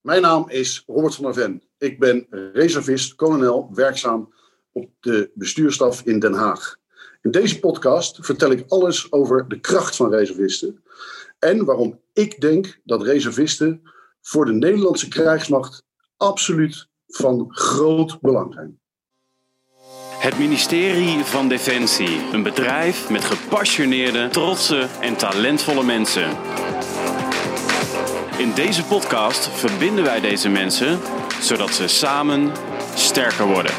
Mijn naam is Robert van der Ven. Ik ben reservist, kolonel, werkzaam op de bestuurstaf in Den Haag. In deze podcast vertel ik alles over de kracht van reservisten en waarom ik denk dat reservisten voor de Nederlandse krijgsmacht absoluut van groot belang zijn. Het ministerie van Defensie. Een bedrijf met gepassioneerde, trotse en talentvolle mensen. In deze podcast verbinden wij deze mensen zodat ze samen sterker worden.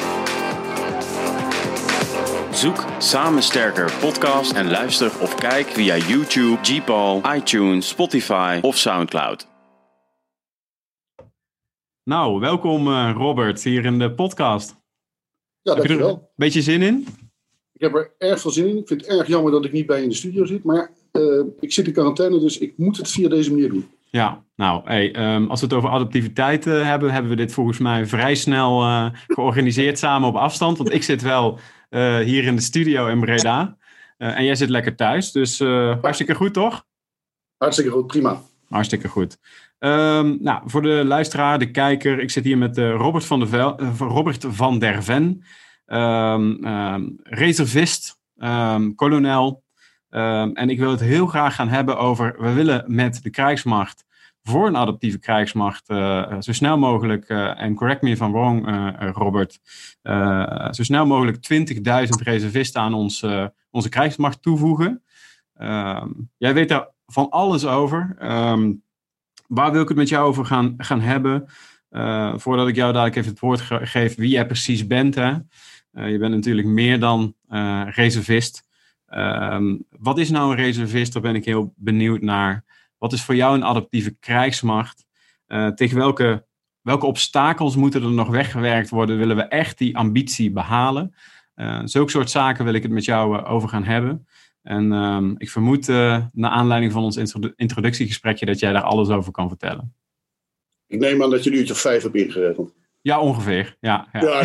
Zoek Samen Sterker podcast en luister of kijk via YouTube, Gpal, iTunes, Spotify of Soundcloud. Nou, welkom uh, Robert hier in de podcast. Ja, Heb je er dankjewel. een beetje zin in? Ik heb er erg veel zin in. Ik vind het erg jammer dat ik niet bij je in de studio zit. Maar uh, ik zit in quarantaine, dus ik moet het via deze manier doen. Ja, nou, hey, um, als we het over adaptiviteit uh, hebben, hebben we dit volgens mij vrij snel uh, georganiseerd samen op afstand. Want ik zit wel uh, hier in de studio in Breda. en jij zit lekker thuis. Dus hartstikke goed, toch? Hartstikke goed, prima. Hartstikke goed. Um, nou, voor de luisteraar, de kijker, ik zit hier met Robert, van der Vel, Robert van der Ven, um, reservist, kolonel. Um, en ik wil het heel graag gaan hebben over, we willen met de krijgsmacht, voor een adaptieve krijgsmacht, uh, zo snel mogelijk, uh, en correct me if I'm wrong uh, Robert, zo snel mogelijk 20.000 reservisten aan ons, onze krijgsmacht toevoegen. Um, jij weet daar van alles over. Um, waar wil ik het met jou over gaan, gaan hebben? voordat ik jou dadelijk even het woord ge geef wie jij precies bent. Hè? je bent natuurlijk meer dan reservist. Um, wat is nou een reservist? Daar ben ik heel benieuwd naar. Wat is voor jou een adaptieve krijgsmacht? Uh, tegen welke, welke obstakels moeten er nog weggewerkt worden? Willen we echt die ambitie behalen? Uh, zulke soort zaken wil ik het met jou uh, over gaan hebben. En um, ik vermoed, naar aanleiding van ons introdu introductiegesprekje, dat jij daar alles over kan vertellen. Ik neem aan dat je nu of vijf hebt ingeregeld. Ja, ongeveer. Ja, ja. ja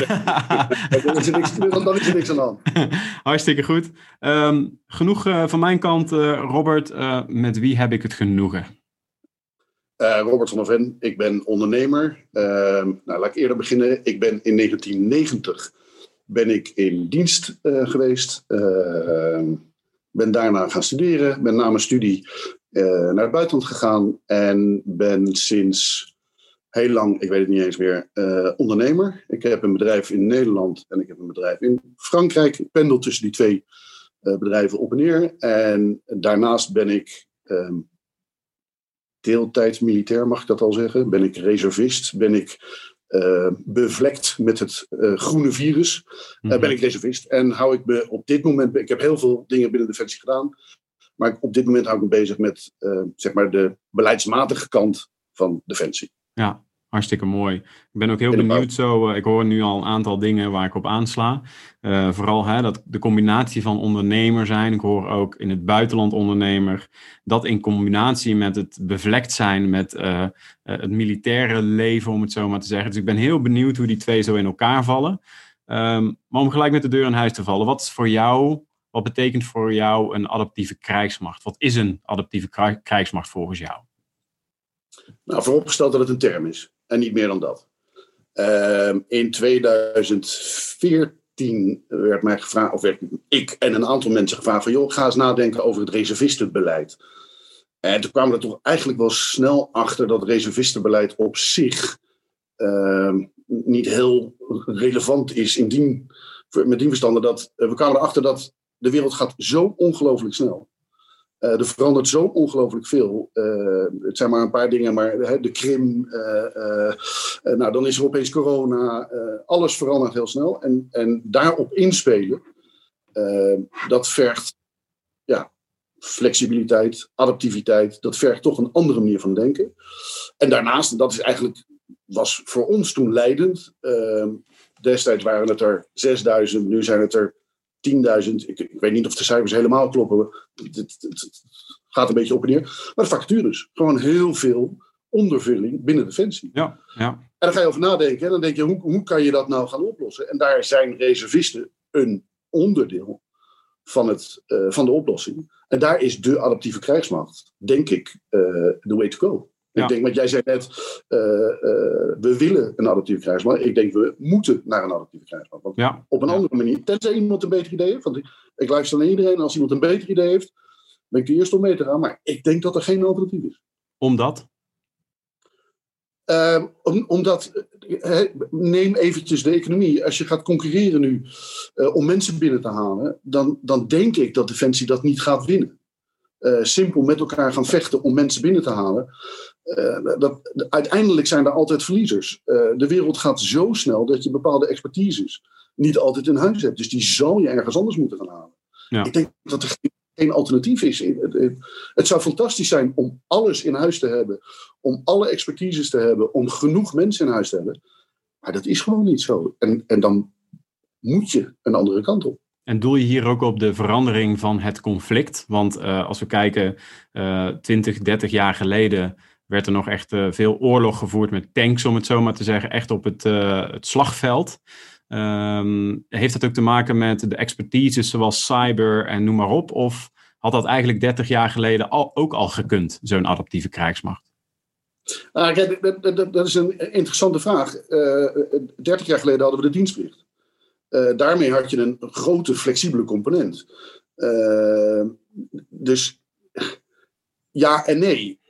dan, is er niks, dan is er niks aan de hand. Hartstikke goed. Um, genoeg uh, van mijn kant, uh, Robert. Uh, met wie heb ik het genoegen? Robert van der Ven, ik ben ondernemer. Ehm, nou, laat ik eerder beginnen. Ik ben in 1990 ben ik in dienst geweest. Ehm, ben daarna gaan studeren. Ben na mijn studie naar het buitenland gegaan. En ben sinds heel lang, ik weet het niet eens meer, uh, ondernemer. Ik heb een bedrijf in Nederland en ik heb een bedrijf in Frankrijk. Ik pendel tussen die twee uh, bedrijven op en neer. En daarnaast ben ik um, deeltijds militair, mag ik dat al zeggen. Ben ik reservist, ben ik uh, bevlekt met het groene virus. Mm -hmm. ben ik reservist en hou ik me op dit moment, ik heb heel veel dingen binnen Defensie gedaan. Maar op dit moment hou ik me bezig met zeg maar de beleidsmatige kant van Defensie. Ja, hartstikke mooi. Ik ben ook heel benieuwd zo. Uh, ik hoor nu al een aantal dingen waar ik op aansla. Uh, vooral hè, dat de combinatie van ondernemer zijn. Ik hoor ook in het buitenland ondernemer. Dat in combinatie met het bevlekt zijn met uh, het militaire leven, om het zo maar te zeggen. Dus ik ben heel benieuwd hoe die twee zo in elkaar vallen. Um, maar om gelijk met de deur in huis te vallen. Wat is voor jou, wat betekent voor jou een adaptieve krijgsmacht? Wat is een adaptieve krijgsmacht volgens jou? Nou, vooropgesteld dat het een term is. En niet meer dan dat. Uh, in 2014 werd mij gevraagd, of werd ik en een aantal mensen gevraagd van joh, ga eens nadenken over het reservistenbeleid. En toen kwamen we er toch eigenlijk wel snel achter dat reservistenbeleid op zich uh, niet heel relevant is. Met die verstanden dat we kwamen erachter dat de wereld gaat zo ongelooflijk snel. Uh, er verandert zo ongelooflijk veel. Uh, het zijn maar een paar dingen, maar de Krim, nou, dan is er opeens corona. alles verandert heel snel. En, en daarop inspelen, dat vergt ja, flexibiliteit, adaptiviteit. Dat vergt toch een andere manier van denken. En daarnaast, dat is eigenlijk, was voor ons toen leidend. destijds waren het er 6000, nu zijn het er 10.000. Ik, ik, weet niet of de cijfers helemaal kloppen. Het, het, het, gaat een beetje op en neer. Maar de vacatures. Gewoon heel veel ondervulling binnen Defensie. Ja, ja. En dan ga je over nadenken. En dan denk je, hoe, hoe kan je dat nou gaan oplossen? En daar zijn reservisten een onderdeel van, het, uh, van de oplossing. En daar is de adaptieve krijgsmacht, denk ik, uh, the way to go. Ik denk, wat jij zei net, uh, uh, we willen een adaptieve krijgsmacht. Ik denk, we moeten naar een adaptieve krijgsmacht. Want Ja. op een andere manier, tenzij iemand een beter idee heeft. Want ik, ik luister naar iedereen. Als iemand een beter idee heeft, ben ik de eerste om mee te gaan. Maar ik denk dat er geen alternatief is. Omdat? Ehm, om, omdat, eh, neem eventjes de economie. Als je gaat concurreren nu eh, om mensen binnen te halen, dan, dan denk ik dat Defensie dat niet gaat winnen. Eh, simpel met elkaar gaan vechten om mensen binnen te halen. Eh, dat, uiteindelijk zijn er altijd verliezers. Eh, de wereld gaat zo snel dat je bepaalde expertises niet altijd in huis hebt. Dus die zal je ergens anders moeten gaan halen. Ja. Ik denk dat er geen, geen alternatief is. Het, het, het zou fantastisch zijn om alles in huis te hebben om alle expertises te hebben, om genoeg mensen in huis te hebben. Maar dat is gewoon niet zo. En, en dan moet je een andere kant op. En doel je hier ook op de verandering van het conflict? Want uh, als we kijken, uh, 20, 30 jaar geleden werd er nog echt uh, veel oorlog gevoerd met tanks, om het zo maar te zeggen, echt op het, uh, het slagveld. Um, heeft dat ook te maken met de expertise zoals cyber en noem maar op? Of had dat eigenlijk 30 jaar geleden al, ook al gekund, zo'n adaptieve krijgsmacht? Nou, kijk, dat, dat, dat, is een interessante vraag. Uh, 30 jaar geleden hadden we de dienstplicht. Uh, daarmee had je een grote flexibele component. Uh, dus ja en nee.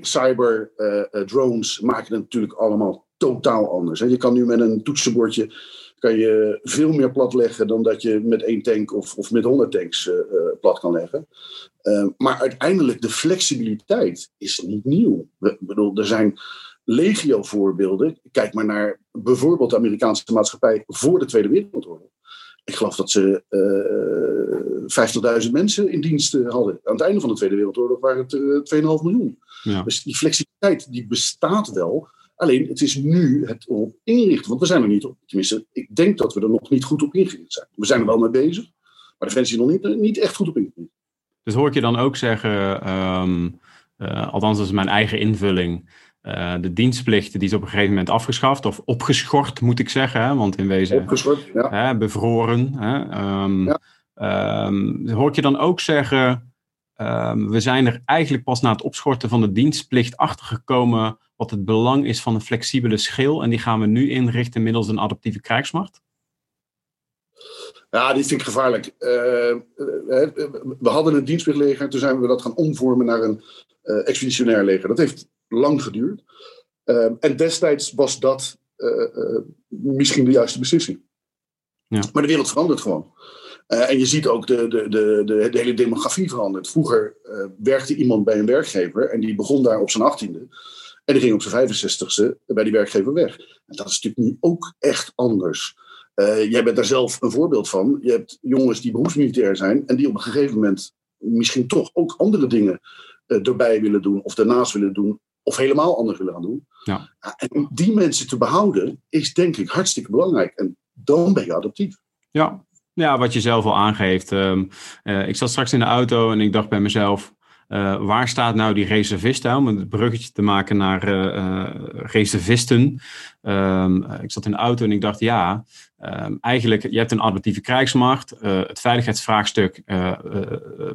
Cyber, uh, drones maken het natuurlijk allemaal totaal anders. Je kan nu met een toetsenbordje kan je veel meer plat leggen dan dat je met één tank of, of met honderd tanks plat kan leggen. Maar uiteindelijk, de flexibiliteit is niet nieuw. Ik bedoel, er zijn legio voorbeelden. Kijk maar naar bijvoorbeeld de Amerikaanse maatschappij voor de Tweede Wereldoorlog. Ik geloof dat ze uh, 50.000 mensen in dienst hadden. Aan het einde van de Tweede Wereldoorlog waren het uh, 2,5 miljoen. Ja. Dus die flexibiliteit die bestaat wel. Alleen het is nu het op inrichten. Want we zijn er niet op. Tenminste, ik denk dat we er nog niet goed op ingericht zijn. We zijn er wel mee bezig. Maar de Defensie is nog niet, niet echt goed op ingericht. Dus hoor ik je dan ook zeggen, um, uh, althans dat is mijn eigen invulling, uh, de dienstplicht die is op een gegeven moment afgeschaft of opgeschort moet ik zeggen, hè, want in wezen opgeschort, ja. hè, bevroren. Hè, um, ja. um, hoor ik je dan ook zeggen, we zijn er eigenlijk pas na het opschorten van de dienstplicht achtergekomen wat het belang is van een flexibele schil en die gaan we nu inrichten middels een adaptieve krijgsmacht? Ja, dit vind ik gevaarlijk. Uh, we hadden een dienstplichtleger, toen zijn we dat gaan omvormen naar een uh, expeditionair leger. Dat heeft lang geduurd. Uh, en destijds was dat misschien de juiste beslissing. Ja. Maar de wereld verandert gewoon. en je ziet ook de, de, de, de, hele demografie verandert. Vroeger werkte iemand bij een werkgever en die begon daar op zijn achttiende. En die ging op zijn 65ste bij die werkgever weg. En dat is natuurlijk nu ook echt anders. Uh, jij bent daar zelf een voorbeeld van. Je hebt jongens die beroepsmilitair zijn en die op een gegeven moment misschien toch ook andere dingen erbij willen doen of daarnaast willen doen of helemaal anders willen gaan doen. Ja. En om die mensen te behouden is denk ik hartstikke belangrijk. En dan ben je adaptief. Ja, ja wat je zelf al aangeeft. Um, uh, ik zat straks in de auto en ik dacht bij mezelf, uh, waar staat nou die reservist aan? Om het bruggetje te maken naar uh, uh, reservisten. Um, ik zat in de auto en ik dacht, ja, um, eigenlijk, je hebt een adaptieve krijgsmacht. het veiligheidsvraagstuk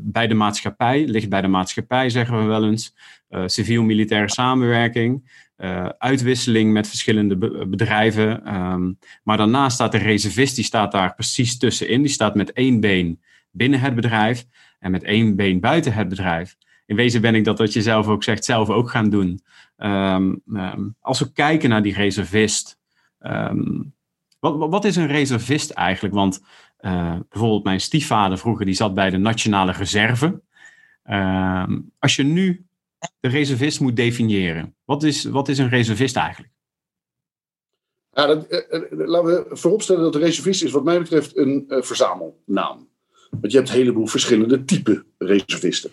bij de maatschappij, ligt bij de maatschappij, zeggen we wel eens. Civiel-militaire samenwerking. uitwisseling met verschillende be bedrijven. Um, maar daarnaast staat de reservist, die staat daar precies tussenin. Die staat met één been binnen het bedrijf en met één been buiten het bedrijf. In wezen ben ik dat wat je zelf ook zegt, zelf ook gaan doen. Um, um, als we kijken naar die reservist, um, wat, wat is een reservist eigenlijk? Want uh, bijvoorbeeld mijn stiefvader vroeger, die zat bij de Nationale Reserve. als je nu de reservist moet definiëren, wat is, wat is een reservist eigenlijk? Ja, dat, uh, uh, laten we vooropstellen dat de reservist is wat mij betreft een verzamelnaam. Want je hebt een heleboel verschillende typen reservisten.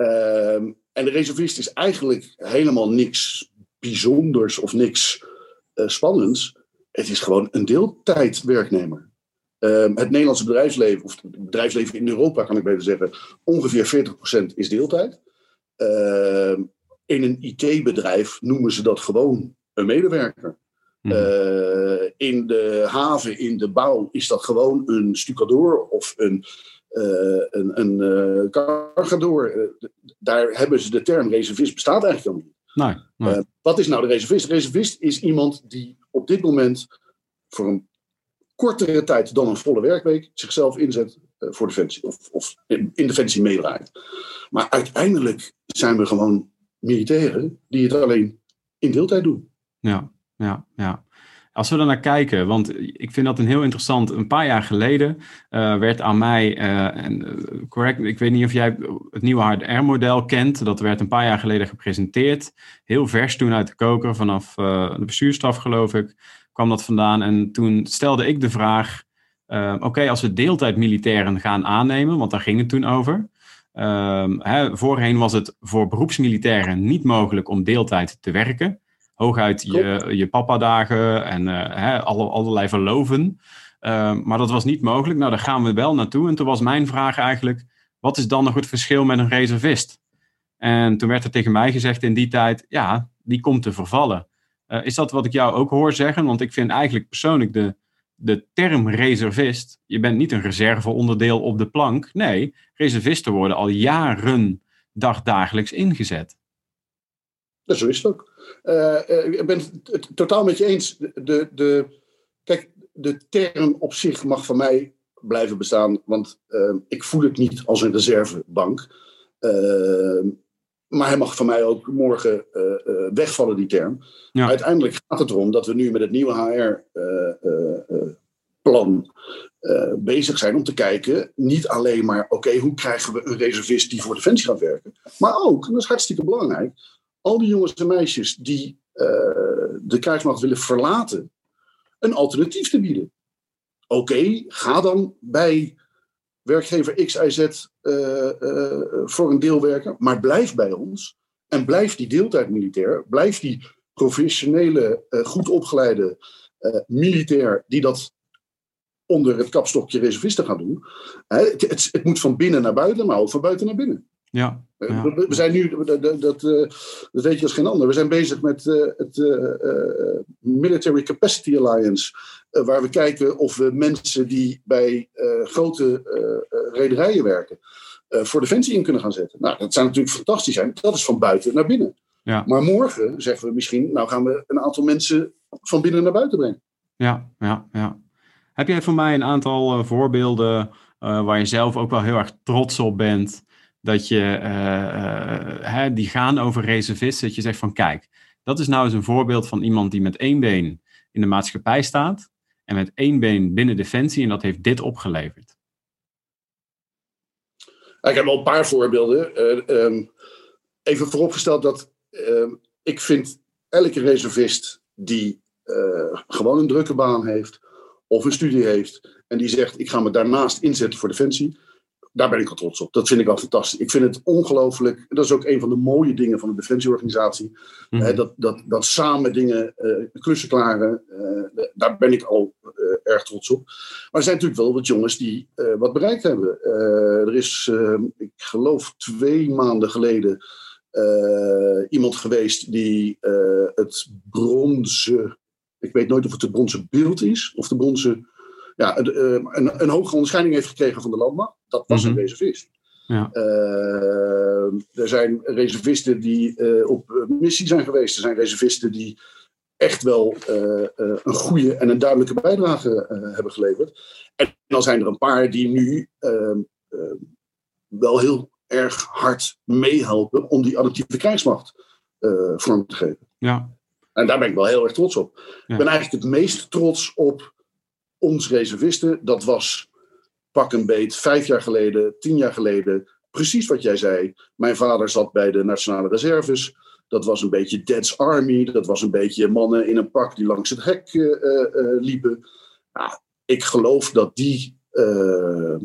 Uh, en de reservist is eigenlijk helemaal niks bijzonders of niks uh, spannends. Het is gewoon een deeltijdwerknemer. Uh, het Nederlandse bedrijfsleven, of het bedrijfsleven in Europa kan ik beter zeggen, ongeveer 40% is deeltijd. Ehm, in een IT-bedrijf noemen ze dat gewoon een medewerker. Mm -hmm. in de haven, in de bouw, is dat gewoon een stucadoor of een, uh, een, een uh, cargador. daar hebben ze de term reservist, bestaat eigenlijk al niet. Nee, nee. Wat is nou de reservist? De reservist is iemand die op dit moment voor een kortere tijd dan een volle werkweek zichzelf inzet voor Defensie. Of, of in, in Defensie meedraait. Maar uiteindelijk zijn we gewoon militairen die het alleen in deeltijd doen. Ja, ja, ja. Als we er naar kijken, want ik vind dat een heel interessant. Een paar jaar geleden uh, werd aan mij, uh, en, uh, correct, ik weet niet of jij het nieuwe HR-model kent. Dat werd een paar jaar geleden gepresenteerd. Heel vers toen uit de koker, vanaf de bestuurstaf geloof ik, kwam dat vandaan. En toen stelde ik de vraag, oké, als we deeltijdmilitairen gaan aannemen, want daar ging het toen over. Hè, voorheen was het voor beroepsmilitairen niet mogelijk om deeltijd te werken hooguit je, je papa-dagen en uh, hè, alle, allerlei verloven. Uh, maar dat was niet mogelijk. Nou, daar gaan we wel naartoe. En toen was mijn vraag eigenlijk: wat is dan nog het verschil met een reservist? En toen werd er tegen mij gezegd in die tijd: ja, die komt te vervallen. Uh, is dat wat ik jou ook hoor zeggen? Want ik vind eigenlijk persoonlijk de, de term reservist. Je bent niet een reserveonderdeel op de plank. Nee, reservisten worden al jaren dagdagelijks ingezet. Ja, zo is het ook. Uh, ik ben het totaal met je eens. De, de, kijk, de term op zich mag van mij blijven bestaan, want uh, ik voel het niet als een reservebank. Uh, maar hij mag van mij ook morgen wegvallen, die term. Ja. Uiteindelijk gaat het erom dat we nu met het nieuwe HR-plan bezig zijn om te kijken, niet alleen maar, oké, hoe krijgen we een reservist die voor Defensie gaat werken, maar ook, en dat is hartstikke belangrijk, al die jongens en meisjes die uh, de krijgsmacht willen verlaten, een alternatief te bieden. Oké, ga dan bij werkgever X, Y, Z uh, uh, voor een deel werken, maar blijf bij ons. En blijf die deeltijd militair, blijf die professionele, goed opgeleide militair die dat onder het kapstokje reservisten gaat doen. Het, het, het, moet van binnen naar buiten, maar ook van buiten naar binnen. Ja, ja. We, we, zijn nu, dat, dat, dat, weet je als geen ander, we zijn bezig met uh, het Military Capacity Alliance, waar we kijken of we mensen die bij grote rederijen werken, voor defensie in kunnen gaan zetten. Nou, dat zou natuurlijk fantastisch zijn. Dat is van buiten naar binnen. Ja. Maar morgen zeggen we misschien, nou gaan we een aantal mensen van binnen naar buiten brengen. Ja, ja, ja. Heb jij voor mij een aantal voorbeelden waar je zelf ook wel heel erg trots op bent? Dat je, uh, die gaan over reservisten, dat je zegt van kijk, dat is nou eens een voorbeeld van iemand die met één been in de maatschappij staat en met één been binnen Defensie en dat heeft dit opgeleverd. Ik heb wel een paar voorbeelden. Uh, um, even vooropgesteld dat ehm, ik vind elke reservist die gewoon een drukke baan heeft of een studie heeft en die zegt ik ga me daarnaast inzetten voor Defensie, daar ben ik al trots op. Dat vind ik al fantastisch. Ik vind het ongelooflijk. Dat is ook een van de mooie dingen van de Defensieorganisatie. Mm -hmm. dat, dat, dat samen dingen uh, klussen klaren. Uh, daar ben ik al uh, erg trots op. Maar er zijn natuurlijk wel wat jongens die wat bereikt hebben. er is, ik geloof, twee maanden geleden iemand geweest die het bronzen. Ik weet nooit of het de bronzen beeld is of de bronzen ja, een, een, een hogere onderscheiding heeft gekregen van de landmacht. Dat was een reservist. Ja. Uh, er zijn reservisten die uh, op missie zijn geweest. Er zijn reservisten die echt wel uh, een goede en een duidelijke bijdrage hebben geleverd. En dan zijn er een paar die nu ehm, wel heel erg hard meehelpen om die adaptieve krijgsmacht vorm te geven. Ja. En daar ben ik wel heel erg trots op. Ja. Ik ben eigenlijk het meest trots op ons reservisten. Dat was pak een beet vijf jaar geleden, tien jaar geleden. Precies wat jij zei. Mijn vader zat bij de Nationale Reserves. Dat was een beetje Dead's Army. Dat was een beetje mannen in een pak die langs het hek uh, uh, liepen. Nou, ik geloof dat die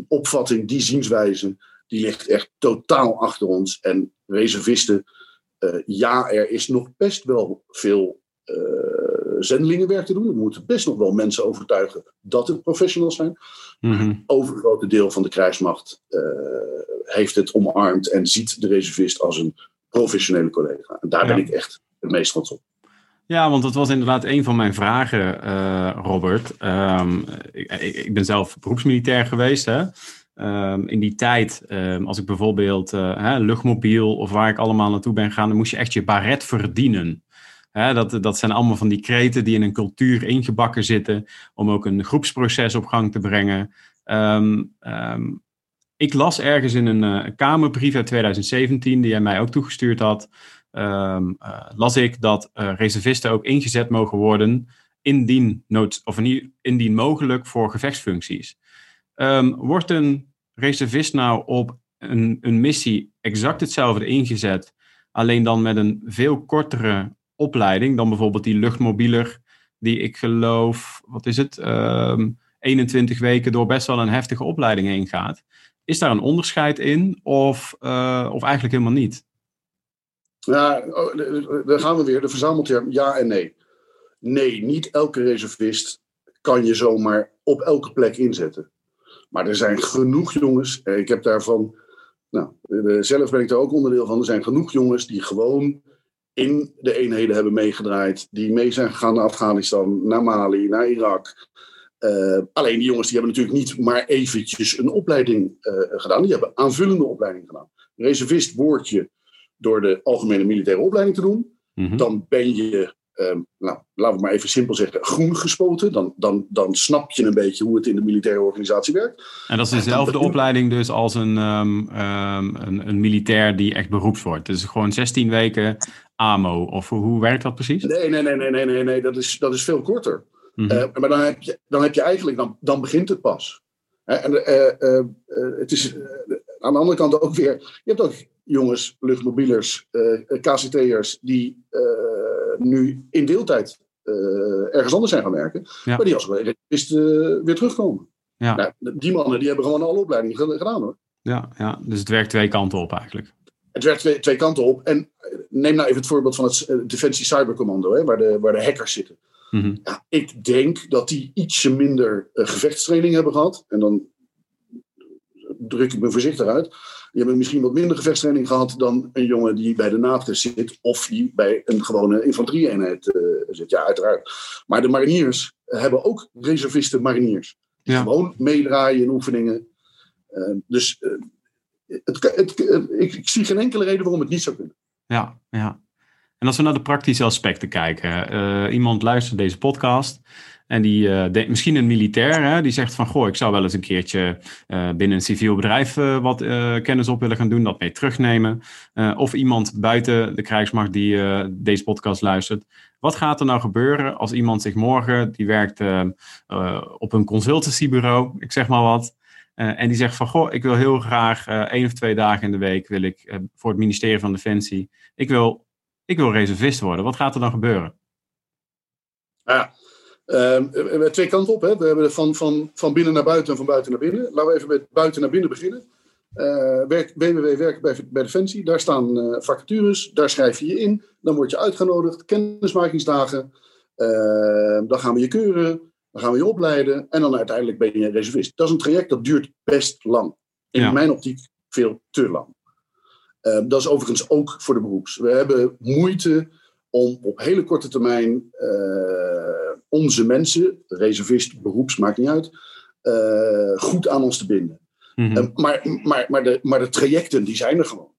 opvatting, die zienswijze, die ligt echt totaal achter ons. En reservisten, ja, er is nog best wel veel zendelingenwerk te doen. We moeten best nog wel mensen overtuigen dat het professionals zijn. Mm-hmm. Overgrote deel van de krijgsmacht uh, heeft het omarmd en ziet de reservist als een professionele collega. En daar ja. ben ik echt het meest trots op. Ja, want dat was inderdaad een van mijn vragen, uh, Robert. Um, ik, ik, ben zelf beroepsmilitair geweest. Hè? Ehm, in die tijd, ehm, als ik bijvoorbeeld uh, hè, luchtmobiel of waar ik allemaal naartoe ben gegaan, dan moest je echt je baret verdienen. Dat, dat zijn allemaal van die kreten die in een cultuur ingebakken zitten om ook een groepsproces op gang te brengen. Um, ik las ergens in een uh, Kamerbrief uit 2017, die jij mij ook toegestuurd had, uh, las ik dat reservisten ook ingezet mogen worden indien, nood, of indien mogelijk voor gevechtsfuncties. Wordt een reservist nou op een, een missie exact hetzelfde ingezet, alleen dan met een veel kortere opleiding dan bijvoorbeeld die luchtmobieler, die ik geloof, wat is het, um, ehm, 21 weken door best wel een heftige opleiding heen gaat. Is daar een onderscheid in of, uh, of eigenlijk helemaal niet? Ja, oh, daar gaan we weer. De verzamelterm ja en nee. Nee, niet elke reservist kan je zomaar op elke plek inzetten. Maar er zijn genoeg jongens, eh, ik heb daarvan, nou, zelf ben ik daar ook onderdeel van. Er zijn genoeg jongens die gewoon in de eenheden hebben meegedraaid, die mee zijn gegaan naar Afghanistan, naar Mali, naar Irak. Uh, alleen die jongens die hebben natuurlijk niet maar eventjes een opleiding uh, gedaan, die hebben aanvullende opleiding gedaan. Reservist word je door de algemene militaire opleiding te doen. Mm-hmm. Dan ben je um, nou, laten we maar even simpel zeggen, groen gespoten. Dan, dan, dan snap je een beetje hoe het in de militaire organisatie werkt. En dat is dezelfde opleiding dus als een, um, een, een, militair die echt beroeps wordt. Dus gewoon 16 weken AMO. Of hoe werkt dat precies? Nee, nee, nee, nee, nee, nee, nee. Dat, is, dat is veel korter. Mm -hmm. uh, maar dan heb, je, dan heb je eigenlijk, dan, dan begint het pas. en uh, uh, het is aan de andere kant ook weer, je hebt ook jongens, luchtmobielers, KCT'ers, die nu in deeltijd ergens anders zijn gaan werken. Maar die als uh, weer terugkomen. Ja. Nou, die mannen die hebben gewoon alle opleidingen gedaan hoor. Ja, ja, dus het werkt twee kanten op eigenlijk. Het werkt twee, twee kanten op. En eh, neem nou even het voorbeeld van het Defensie Cybercommando, hè, waar, de, waar de hackers zitten. Mm -hmm. ja, ik denk dat die ietsje minder uh, gevechtstraining hebben gehad. En dan druk ik me voorzichtig uit. Je hebt misschien wat minder gevechtstraining gehad dan een jongen die bij de NATO zit of die bij een gewone infanterieeenheid uh, zit. Ja, uiteraard. Maar de mariniers hebben ook reservisten mariniers. Die gewoon meedraaien in oefeningen. Uh, dus het, het, ik, ik, zie geen enkele reden waarom het niet zou kunnen. Ja, ja. En als we naar de praktische aspecten kijken. iemand luistert deze podcast en die uh, misschien een militair, hè, die zegt van goh, ik zou wel eens een keertje uh, binnen een civiel bedrijf wat kennis op willen gaan doen, dat mee terugnemen. of iemand buiten de krijgsmacht die deze podcast luistert. Wat gaat er nou gebeuren als iemand zich morgen, die werkt op een consultancybureau, ik zeg maar wat. En die zegt van, goh, ik wil heel graag één of twee dagen in de week wil ik voor het ministerie van Defensie, ik wil, ik wil reservist worden. Wat gaat er dan gebeuren? Ja, uh, we hebben twee kanten op. Hè. We hebben van, van, van binnen naar buiten en van buiten naar binnen. Laten we even met buiten naar binnen beginnen. Werk, BBW werkt bij, bij Defensie. Daar staan vacatures. Daar schrijf je je in. Dan word je uitgenodigd. Kennismakingsdagen. Uh, dan gaan we je keuren. Dan gaan we je opleiden. En dan uiteindelijk ben je reservist. Dat is een traject dat duurt best lang. In ja. mijn optiek veel te lang. Ehm, dat is overigens ook voor de beroeps. We hebben moeite om op hele korte termijn onze mensen, reservist, beroeps, maakt niet uit, uh, goed aan ons te binden. Mm-hmm. uh, maar, maar, maar, de, maar de trajecten, die zijn er gewoon.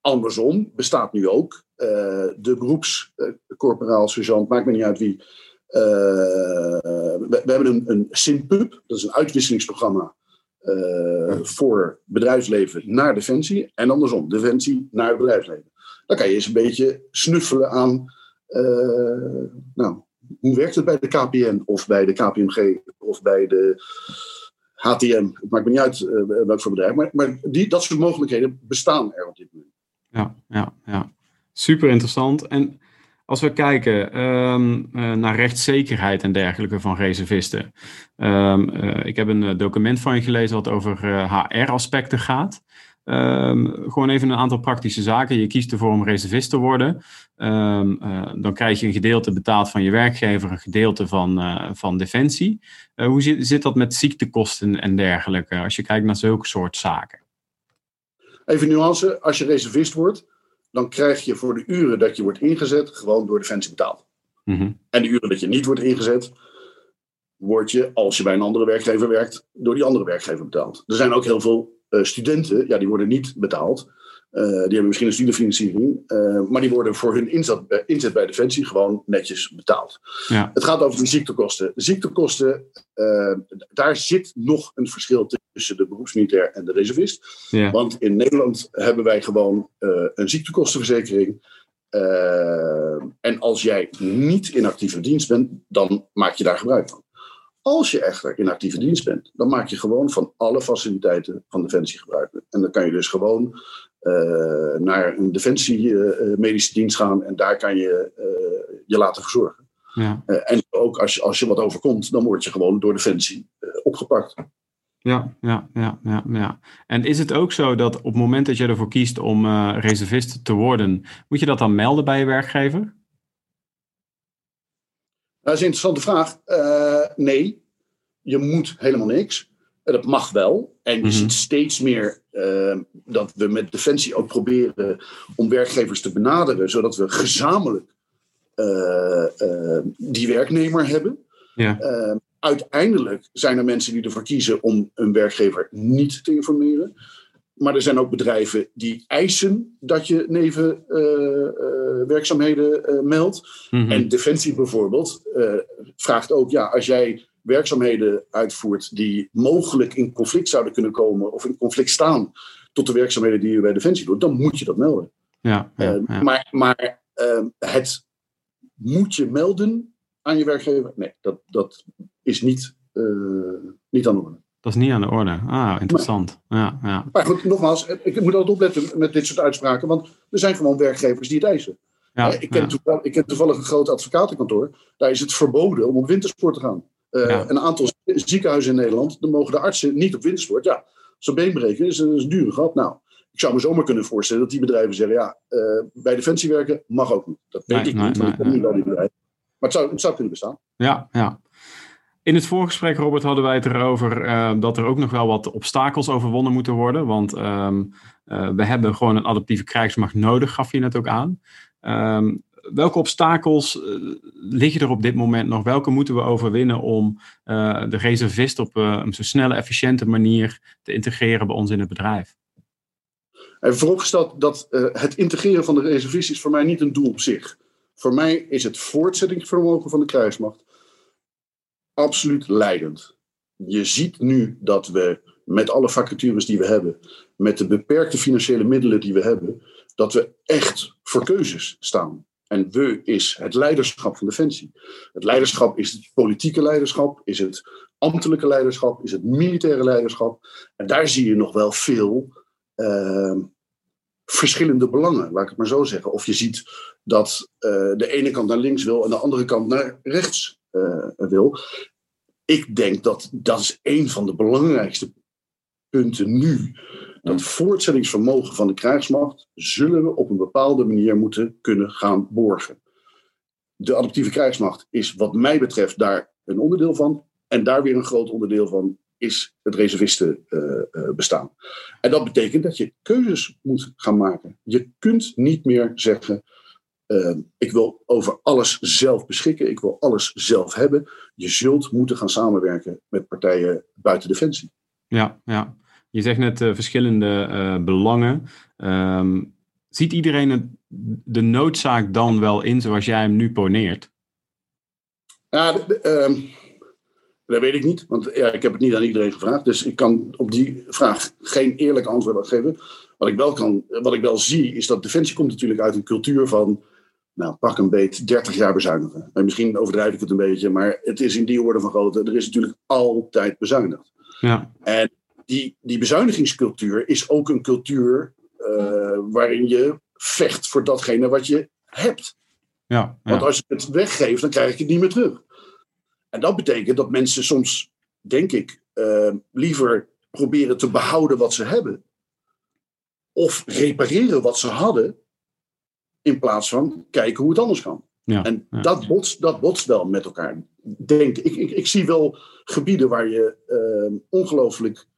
Andersom bestaat nu ook uh, de beroepscorporaal, sergeant, maakt me niet uit wie. We, we, hebben een, een SINPUB, dat is een uitwisselingsprogramma voor bedrijfsleven naar Defensie. En andersom, Defensie naar het bedrijfsleven. Dan kan je eens een beetje snuffelen aan nou, hoe werkt het bij de KPN of bij de KPMG of bij de HTM? Het maakt me niet uit uh, welk voor bedrijf, maar, maar die, dat soort mogelijkheden bestaan er op dit moment. Ja, ja, ja. super interessant. En als we kijken um, uh, naar rechtszekerheid en dergelijke van reservisten. Um, uh, ik heb een document van je gelezen wat over HR-aspecten gaat. Um, gewoon even een aantal praktische zaken. Je kiest ervoor om reservist te worden. Dan krijg je een gedeelte betaald van je werkgever, een gedeelte van, van defensie. Hoe zit, zit, dat met ziektekosten en dergelijke, als je kijkt naar zulke soort zaken? Even nuance, als je reservist wordt, dan krijg je voor de uren dat je wordt ingezet gewoon door defensie betaald. Mm -hmm. En de uren dat je niet wordt ingezet, word je, als je bij een andere werkgever werkt, door die andere werkgever betaald. Er zijn ook heel veel uh, studenten, ja, die worden niet betaald. Uh, die hebben misschien een studiefinanciering, uh, maar die worden voor hun inzet, inzet bij Defensie gewoon netjes betaald. Ja. Het gaat over de ziektekosten. De ziektekosten, daar zit nog een verschil tussen de beroepsmilitair en de reservist. Ja. Want in Nederland hebben wij gewoon een ziektekostenverzekering. en als jij niet in actieve dienst bent, dan maak je daar gebruik van. Als je echter in actieve dienst bent, dan maak je gewoon van alle faciliteiten van Defensie gebruik. En dan kan je dus gewoon naar een Defensie uh, medische dienst gaan en daar kan je uh, je laten verzorgen. Ja. en ook als je, als je wat overkomt, dan word je gewoon door Defensie opgepakt. Ja, ja, ja, ja, ja. En is het ook zo dat op het moment dat je ervoor kiest om reservist te worden, moet je dat dan melden bij je werkgever? Dat is een interessante vraag. Uh, nee, je moet helemaal niks. Dat mag wel. En je mhm. ziet steeds meer uh, dat we met Defensie ook proberen om werkgevers te benaderen, zodat we gezamenlijk uh, die werknemer hebben. Ja. uiteindelijk zijn er mensen die ervoor kiezen om een werkgever niet te informeren. Maar er zijn ook bedrijven die eisen dat je nevenwerkzaamheden uh, meldt. Mhm. En Defensie bijvoorbeeld vraagt ook, ja, als jij werkzaamheden uitvoert die mogelijk in conflict zouden kunnen komen of in conflict staan tot de werkzaamheden die je bij Defensie doet, dan moet je dat melden. Ja, ja, ja. Maar, maar het moet je melden aan je werkgever, nee, dat, dat is niet, niet aan de orde. Dat is niet aan de orde. Ah, interessant. Ja, ja. Maar goed, nogmaals, ik moet altijd opletten met dit soort uitspraken, want er zijn gewoon werkgevers die het eisen. Ja, ik, ken toevallig, ik ken toevallig een groot advocatenkantoor. Daar is het verboden om op wintersport te gaan. Uh, Een aantal ziekenhuizen in Nederland, dan mogen de artsen niet op wintersport. Ja, zo'n been breken is, is een dure gat. Nou, ik zou me zomaar kunnen voorstellen dat die bedrijven zeggen: ja, uh, bij Defensie werken mag ook niet. Dat weet ik niet, maar ik die bedrijven. Maar het zou, het zou kunnen bestaan. Ja, ja. In het voorgesprek, Robert, hadden wij het erover uh, dat er ook nog wel wat obstakels overwonnen moeten worden. Want um, uh, we hebben gewoon een adaptieve krijgsmacht nodig, gaf je net ook aan. Um, welke obstakels uh, liggen er op dit moment nog? Welke moeten we overwinnen om de reservist op een zo snelle, efficiënte manier te integreren bij ons in het bedrijf? En vooropgesteld dat het integreren van de reservist is voor mij niet een doel op zich. Voor mij is het voortzettingsvermogen van de krijgsmacht absoluut leidend. Je ziet nu dat we met alle vacatures die we hebben, met de beperkte financiële middelen die we hebben, dat we echt voor keuzes staan. En we is het leiderschap van Defensie. Het leiderschap is het politieke leiderschap, is het ambtelijke leiderschap, is het militaire leiderschap. En daar zie je nog wel veel uh, verschillende belangen, laat ik het maar zo zeggen. Of je ziet dat uh, de ene kant naar links wil en de andere kant naar rechts uh, wil. Ik denk dat dat is een van de belangrijkste punten nu. Dat voortzettingsvermogen van de krijgsmacht zullen we op een bepaalde manier moeten kunnen gaan borgen. De adaptieve krijgsmacht is wat mij betreft daar een onderdeel van. En daar weer een groot onderdeel van is het reservistenbestaan. Uh, uh, en dat betekent dat je keuzes moet gaan maken. Je kunt niet meer zeggen: uh, ik wil over alles zelf beschikken, ik wil alles zelf hebben. Je zult moeten gaan samenwerken met partijen buiten Defensie. Ja, ja. Je zegt net uh, verschillende uh, belangen. Um, ziet iedereen het, de noodzaak dan wel in zoals jij hem nu poneert? Ja, uh, dat weet ik niet, want ja, ik heb het niet aan iedereen gevraagd. Dus ik kan op die vraag geen eerlijk antwoord geven. Wat ik wel, kan, wat ik wel zie, is dat Defensie komt natuurlijk uit een cultuur van nou, pak een beet 30 jaar bezuinigen. En misschien overdrijf ik het een beetje, maar het is in die orde van grootte. Er is natuurlijk altijd bezuinigd. Ja. En die, die bezuinigingscultuur is ook een cultuur uh, waarin je vecht voor datgene wat je hebt. Ja, ja, Want als je het weggeeft, dan krijg je het niet meer terug. En dat betekent dat mensen soms, denk ik, uh, liever proberen te behouden wat ze hebben. Of repareren wat ze hadden, in plaats van kijken hoe het anders kan. Ja, en Dat, botst, dat botst wel met elkaar. Denk, ik, ik, ik zie wel gebieden waar je uh, ongelooflijk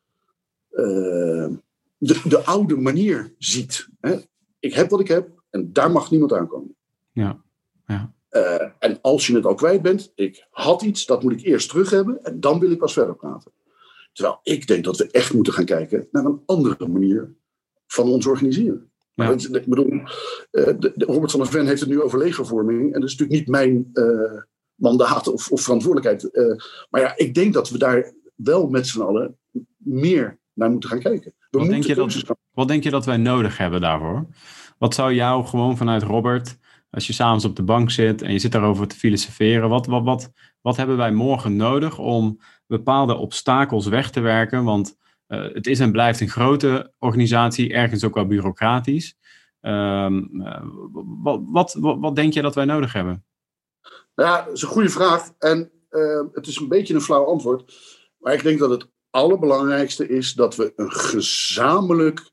de, de oude manier ziet. Hè? Ik heb wat ik heb en daar mag niemand aankomen. Ja, ja. Eh, en als je het al kwijt bent, ik had iets, dat moet ik eerst terug hebben en dan wil ik pas verder praten. Terwijl ik denk dat we echt moeten gaan kijken naar een andere manier van ons organiseren. Ja. Ik bedoel, uh, de, de Robert van der Ven heeft het nu over legervorming en dat is natuurlijk niet mijn uh, mandaat of, of verantwoordelijkheid. maar ja, ik denk dat we daar wel met z'n allen meer naar moeten gaan kijken. We wat, denk je dat, wat denk je dat wij nodig hebben daarvoor? Wat zou jou gewoon vanuit Robert, als je s'avonds op de bank zit en je zit daarover te filosoferen, wat, wat, wat, wat hebben wij morgen nodig om bepaalde obstakels weg te werken? Want uh, het is en blijft een grote organisatie, ergens ook wel bureaucratisch. Um, uh, wat, wat, wat, wat, denk je dat wij nodig hebben? Ja, dat is een goede vraag. En uh, het is een beetje een flauw antwoord. Maar ik denk dat het allerbelangrijkste is dat we een gezamenlijk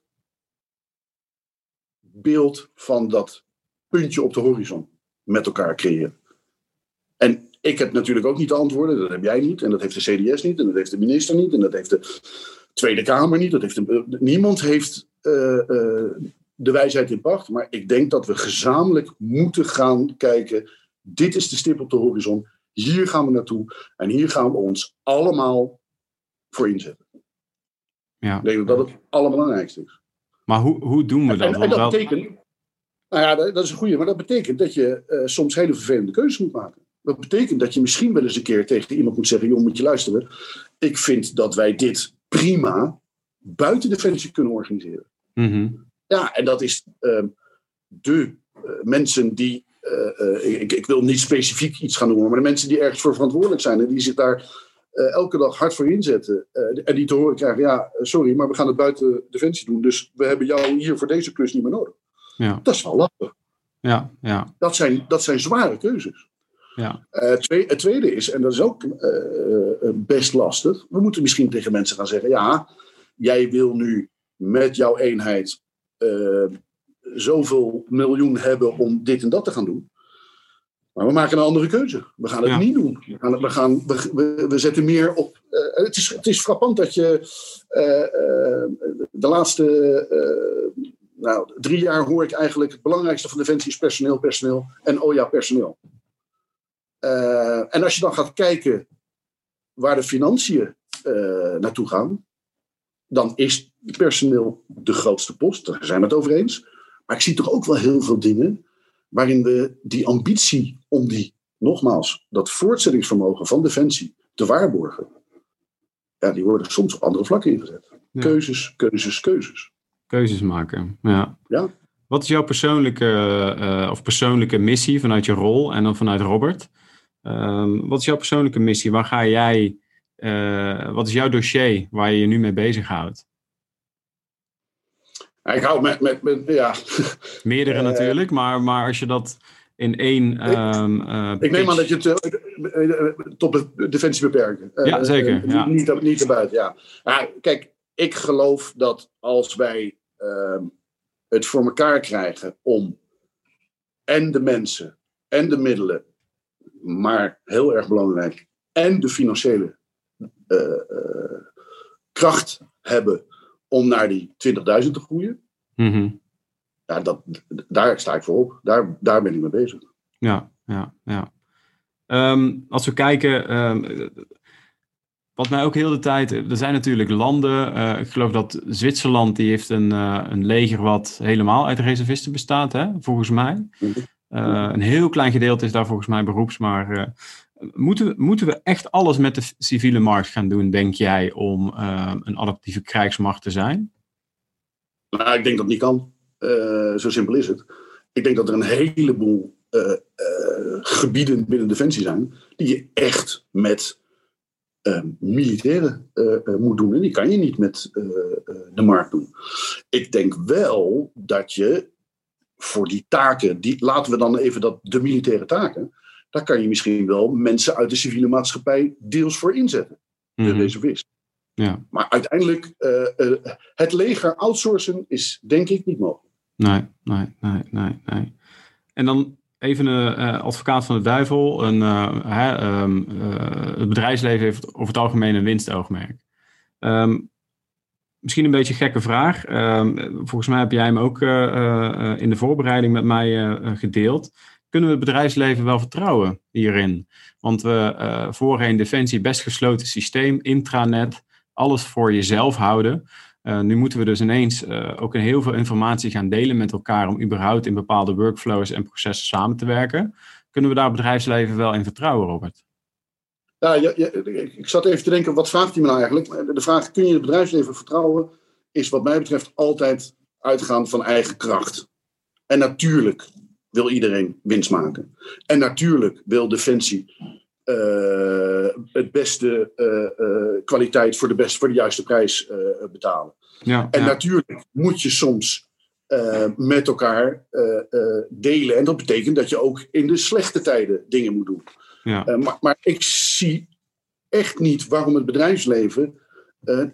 beeld van dat puntje op de horizon met elkaar creëren. En ik heb natuurlijk ook niet de antwoorden, dat heb jij niet, en dat heeft de CDS niet, en dat heeft de minister niet, en dat heeft de Tweede Kamer niet. Dat heeft niemand heeft uh, uh, de wijsheid in pacht, maar ik denk dat we gezamenlijk moeten gaan kijken. Dit is de stip op de horizon. Hier gaan we naartoe. En hier gaan we ons allemaal voor inzetten. Ja. Ik denk dat dat het allerbelangrijkste is. Maar hoe, hoe doen we dat? En, en dat betekent, nou ja, dat, is een goede, maar dat betekent dat je uh, soms hele vervelende keuzes moet maken. Dat betekent dat je misschien wel eens een keer tegen iemand moet zeggen: joh, moet je luisteren. Ik vind dat wij dit prima buiten Defensie kunnen organiseren. Mm -hmm. Ja, en dat is uh, de uh, mensen die. Uh, ik, ik, wil niet specifiek iets gaan noemen, maar de mensen die ergens voor verantwoordelijk zijn en die zich daar elke dag hard voor inzetten. en die te horen krijgen: ja, sorry, maar we gaan het buiten Defensie doen. Dus we hebben jou hier voor deze klus niet meer nodig. Ja. Dat is wel lastig. Ja, ja. Dat, zijn, dat zijn zware keuzes. Ja. Uh, twee, het tweede is, en dat is ook best lastig, we moeten misschien tegen mensen gaan zeggen: ja, jij wil nu met jouw eenheid zoveel miljoen hebben om dit en dat te gaan doen. Maar we maken een andere keuze. We gaan het ja. niet doen. We, gaan, we, gaan, we, we zetten meer op. het, is, het is frappant dat je de laatste nou, drie jaar hoor ik eigenlijk het belangrijkste van Defensie is personeel, personeel en oh ja, personeel. En als je dan gaat kijken waar de financiën naartoe gaan, dan is personeel de grootste post. Daar zijn we het over eens. Maar ik zie toch ook wel heel veel dingen waarin we die ambitie om die, nogmaals, dat voortzettingsvermogen van Defensie te waarborgen, ja, die worden soms op andere vlakken ingezet. Ja. Keuzes, keuzes, keuzes. Keuzes maken, ja. ja. Wat is jouw persoonlijke, uh, of persoonlijke missie vanuit je rol en dan vanuit Robert? Um, wat is jouw persoonlijke missie? Waar ga jij, uh, wat is jouw dossier waar je je nu mee bezighoudt? Ik hou met, met, met ja. Meerdere uh, natuurlijk, maar, maar als je dat in één. Ik, um, uh, ik neem aan dat je het tot de defensie beperkt. ja, zeker. Ja. Niet, niet, niet erbuiten, ja. ja. Kijk, ik geloof dat als wij ehm, het voor elkaar krijgen om en de mensen en de middelen maar heel erg belangrijk, en de financiële uh, uh, kracht hebben om naar die 20.000 te groeien. Mm -hmm. Ja, dat, daar sta ik voor op. Daar, daar ben ik mee bezig. Ja, ja, ja. Um, als we kijken, um, wat mij ook heel de tijd. Er zijn natuurlijk landen. Uh, ik geloof dat Zwitserland die heeft een, uh, een leger wat helemaal uit reservisten bestaat, hè, volgens mij. -hmm. Uh, een heel klein gedeelte is daar volgens mij beroeps, maar moeten, we, moeten we echt alles met de civiele markt gaan doen, denk jij, om uh, een adaptieve krijgsmacht te zijn? Nou, ik denk dat niet kan. Zo simpel is het. Ik denk dat er een heleboel gebieden binnen Defensie zijn die je echt met militairen moet doen. En die kan je niet met de markt doen. Ik denk wel dat je voor die taken, die, laten we dan even dat, de militaire taken, daar kan je misschien wel mensen uit de civiele maatschappij deels voor inzetten. De mm -hmm. reservist. Ja. Maar uiteindelijk, uh, uh, het leger outsourcen is denk ik niet mogelijk. Nee, nee, nee, nee. nee. En dan even een uh, advocaat van de duivel. Een, hè, um, het bedrijfsleven heeft over het algemeen een winstoogmerk. Um, Misschien een beetje een gekke vraag. Uh, volgens mij heb jij hem ook in de voorbereiding met mij gedeeld. kunnen we het bedrijfsleven wel vertrouwen hierin? Want we voorheen Defensie best gesloten systeem, intranet, alles voor jezelf houden. Uh, nu moeten we dus ineens uh, ook heel veel informatie gaan delen met elkaar om überhaupt in bepaalde workflows en processen samen te werken. Kunnen we daar bedrijfsleven wel in vertrouwen, Robert? Ik zat even te denken, wat vraagt hij me nou eigenlijk? De vraag, kun je het bedrijfsleven vertrouwen, is wat mij betreft altijd uitgaan van eigen kracht. En natuurlijk wil iedereen winst maken. En natuurlijk wil Defensie het beste uh, uh, kwaliteit voor de, best, voor de juiste prijs betalen. Ja, en ja. natuurlijk moet je soms met elkaar delen. En dat betekent dat je ook in de slechte tijden dingen moet doen. Ja. maar, maar ik zie echt niet waarom het bedrijfsleven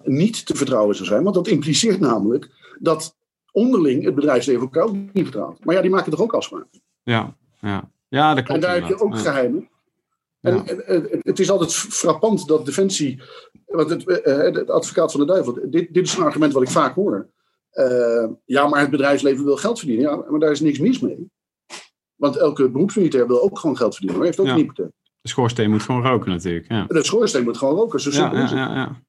niet te vertrouwen zou zijn. Want dat impliceert namelijk dat onderling het bedrijfsleven elkaar ook niet vertrouwt. Maar ja, die maken toch ook afspraken. Ja, ja. ja dat klopt. En daar heb je ook geheimen. En, het is altijd frappant dat Defensie. Want het, het advocaat van de duivel. Dit, dit, is een argument wat ik vaak hoor. Uh, ja, maar het bedrijfsleven wil geld verdienen. Ja, maar daar is niks mis mee. Want elke beroepsmilitair wil ook gewoon geld verdienen. Maar heeft ook ja. een hypotheek. De schoorsteen moet gewoon roken natuurlijk. Ja. De schoorsteen moet gewoon roken. Zo simpel is het.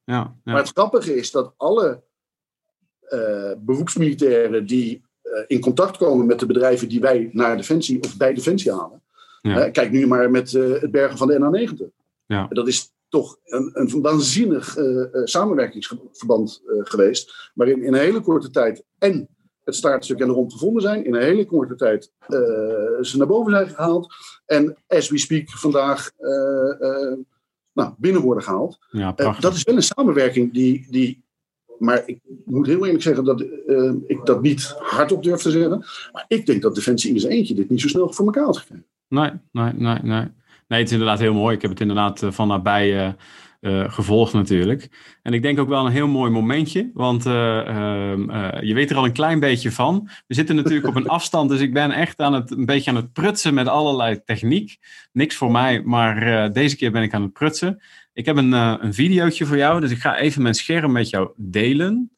Ja, maar het grappige is dat alle uh, beroepsmilitairen die uh, in contact komen met de bedrijven die wij naar Defensie of bij Defensie halen. Ja. kijk nu maar met uh, het bergen van de NA90. Ja. Dat is toch een, een waanzinnig samenwerkingsverband geweest. Waarin in een hele korte tijd en het staartstuk en de rond gevonden zijn. In een hele korte tijd ze naar boven zijn gehaald. En as we speak vandaag nou, binnen worden gehaald. Ja, dat is wel een samenwerking die, die maar ik moet heel eerlijk zeggen dat ik dat niet hardop durf te zeggen. Maar ik denk dat Defensie in zijn eentje dit niet zo snel voor elkaar had gekregen. Nee, nee, nee, nee. Nee, het is inderdaad heel mooi. Ik heb het inderdaad uh, van nabij uh, gevolgd natuurlijk. En ik denk ook wel een heel mooi momentje. Want ehm, je weet er al een klein beetje van. We zitten natuurlijk op een afstand. Dus ik ben echt aan het, een beetje aan het prutsen met allerlei techniek. Niks voor mij, maar deze keer ben ik aan het prutsen. Ik heb een, een videootje voor jou, dus ik ga even mijn scherm met jou delen.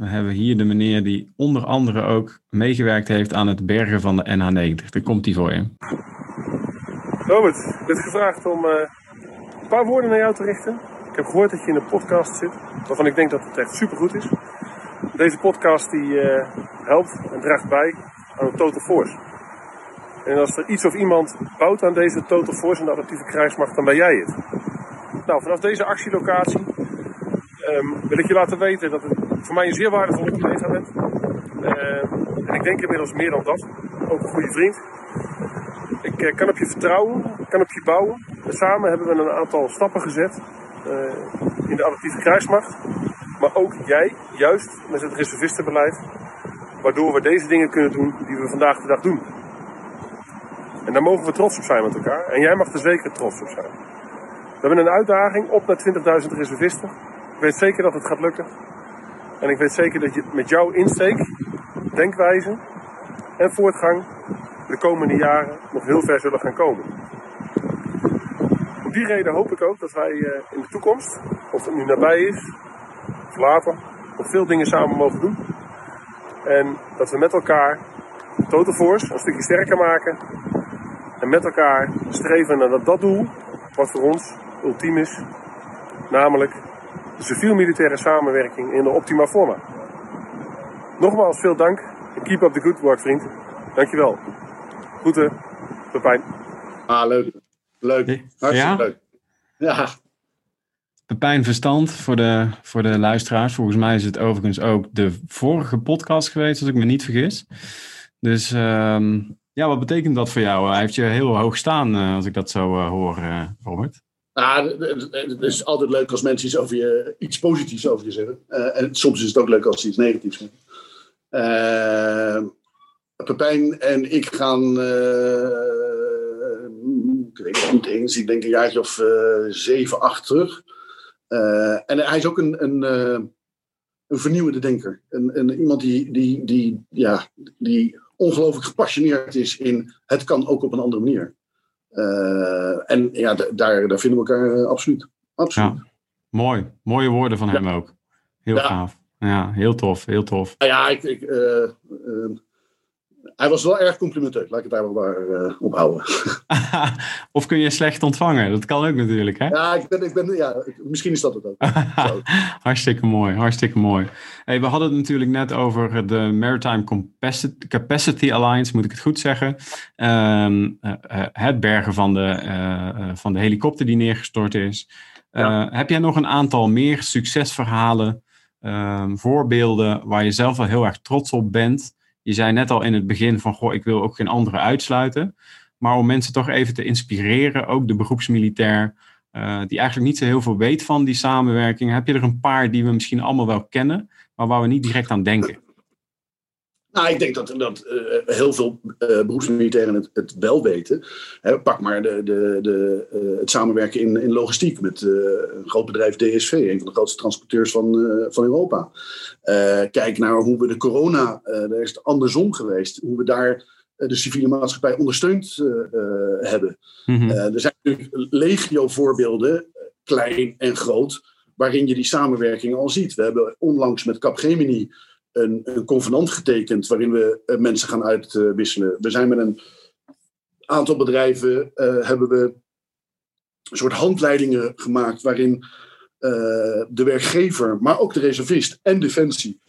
We hebben hier de meneer die onder andere ook meegewerkt heeft aan het bergen van de NH90. Daar komt hij voor je. Robert, ik ben gevraagd om uh, een paar woorden naar jou te richten. Ik heb gehoord dat je in een podcast zit, waarvan ik denk dat het echt supergoed is. Deze podcast die uh, helpt en draagt bij aan de Total Force. En als er iets of iemand bouwt aan deze Total Force en de adaptieve krijgsmacht, dan ben jij het. Nou, vanaf deze actielocatie um, wil ik je laten weten dat het voor mij een zeer waardevolle collega bent. Uh, en ik denk inmiddels meer dan dat. Ook een goede vriend. Ik uh, kan op je vertrouwen, kan op je bouwen. En samen hebben we een aantal stappen gezet uh, in de adaptieve krijgsmacht. Maar ook jij, juist met het reservistenbeleid, waardoor we deze dingen kunnen doen die we vandaag de dag doen. En daar mogen we trots op zijn met elkaar. En jij mag er zeker trots op zijn. We hebben een uitdaging op naar 20.000 reservisten. Ik weet zeker dat het gaat lukken. En ik weet zeker dat je met jouw insteek, denkwijze en voortgang de komende jaren nog heel ver zullen gaan komen. Om die reden hoop ik ook dat wij eh, in de toekomst, of het nu nabij is, of later, nog veel dingen samen mogen doen. En dat we met elkaar Total Force een stukje sterker maken en met elkaar streven naar dat doel, wat voor ons ultiem is, namelijk civiel-militaire samenwerking in de optima forma. Nogmaals veel dank en keep up the good work, vriend. Dankjewel. Groeten, Pepijn. Ah, leuk. Leuk. Hartstikke ja? leuk. Ja. Pepijn Verstand voor de, voor de luisteraars. Volgens mij is het overigens ook de vorige podcast geweest, als ik me niet vergis. Dus um, ja, wat betekent dat voor jou? Hij heeft je heel hoog staan, uh, als ik dat zo uh, hoor, uh, Robert. Nou, het is altijd leuk als mensen iets, over je, iets positiefs over je zeggen. en soms is het ook leuk als ze iets negatiefs zeggen. Pepijn en ik gaan, ik weet het niet eens, ik denk een jaartje of zeven, acht terug. en hij is ook een, een, een vernieuwende denker. Een, een, iemand die, die, die, ja, die ongelooflijk gepassioneerd is in het kan ook op een andere manier. Uh, en ja, daar, daar vinden we elkaar uh, absoluut. absoluut. Ja, mooi. Mooie woorden van hem ook. Heel gaaf. Ja, heel tof, heel tof. Ja, ik, ik uh, Hij was wel erg complimenteus, laat ik het daar maar uh, op houden. of kun je slecht ontvangen? Dat kan ook natuurlijk, hè? Ja, ik ben, ik ben, ja misschien is dat het ook. hartstikke mooi, hartstikke mooi. Hey, we hadden het natuurlijk net over de Maritime Capacity Alliance, moet ik het goed zeggen. Uh, het bergen van de, van de helikopter die neergestort is. Ja. Heb jij nog een aantal meer succesverhalen, ehm, voorbeelden waar je zelf wel heel erg trots op bent? Je zei net al in het begin van, goh, ik wil ook geen anderen uitsluiten. Maar om mensen toch even te inspireren, ook de beroepsmilitair, uh, die eigenlijk niet zo heel veel weet van die samenwerking, heb je er een paar die we misschien allemaal wel kennen, maar waar we niet direct aan denken? Nou, ik denk dat, dat uh, heel veel uh, beroepsmilitairen het, het, wel weten. Hè, pak maar de, de, de, uh, het samenwerken in, in logistiek met een groot bedrijf DSV, een van de grootste transporteurs van, van Europa. kijk naar hoe we de corona, daar is het andersom geweest, hoe we daar de civiele maatschappij ondersteund hebben. Mm-hmm. er zijn natuurlijk legio voorbeelden, klein en groot, waarin je die samenwerking al ziet. We hebben onlangs met Capgemini een, een convenant getekend waarin we uh, mensen gaan uitwisselen. we zijn met een aantal bedrijven uh, hebben we een soort handleidingen gemaakt waarin uh, de werkgever, maar ook de reservist en defensie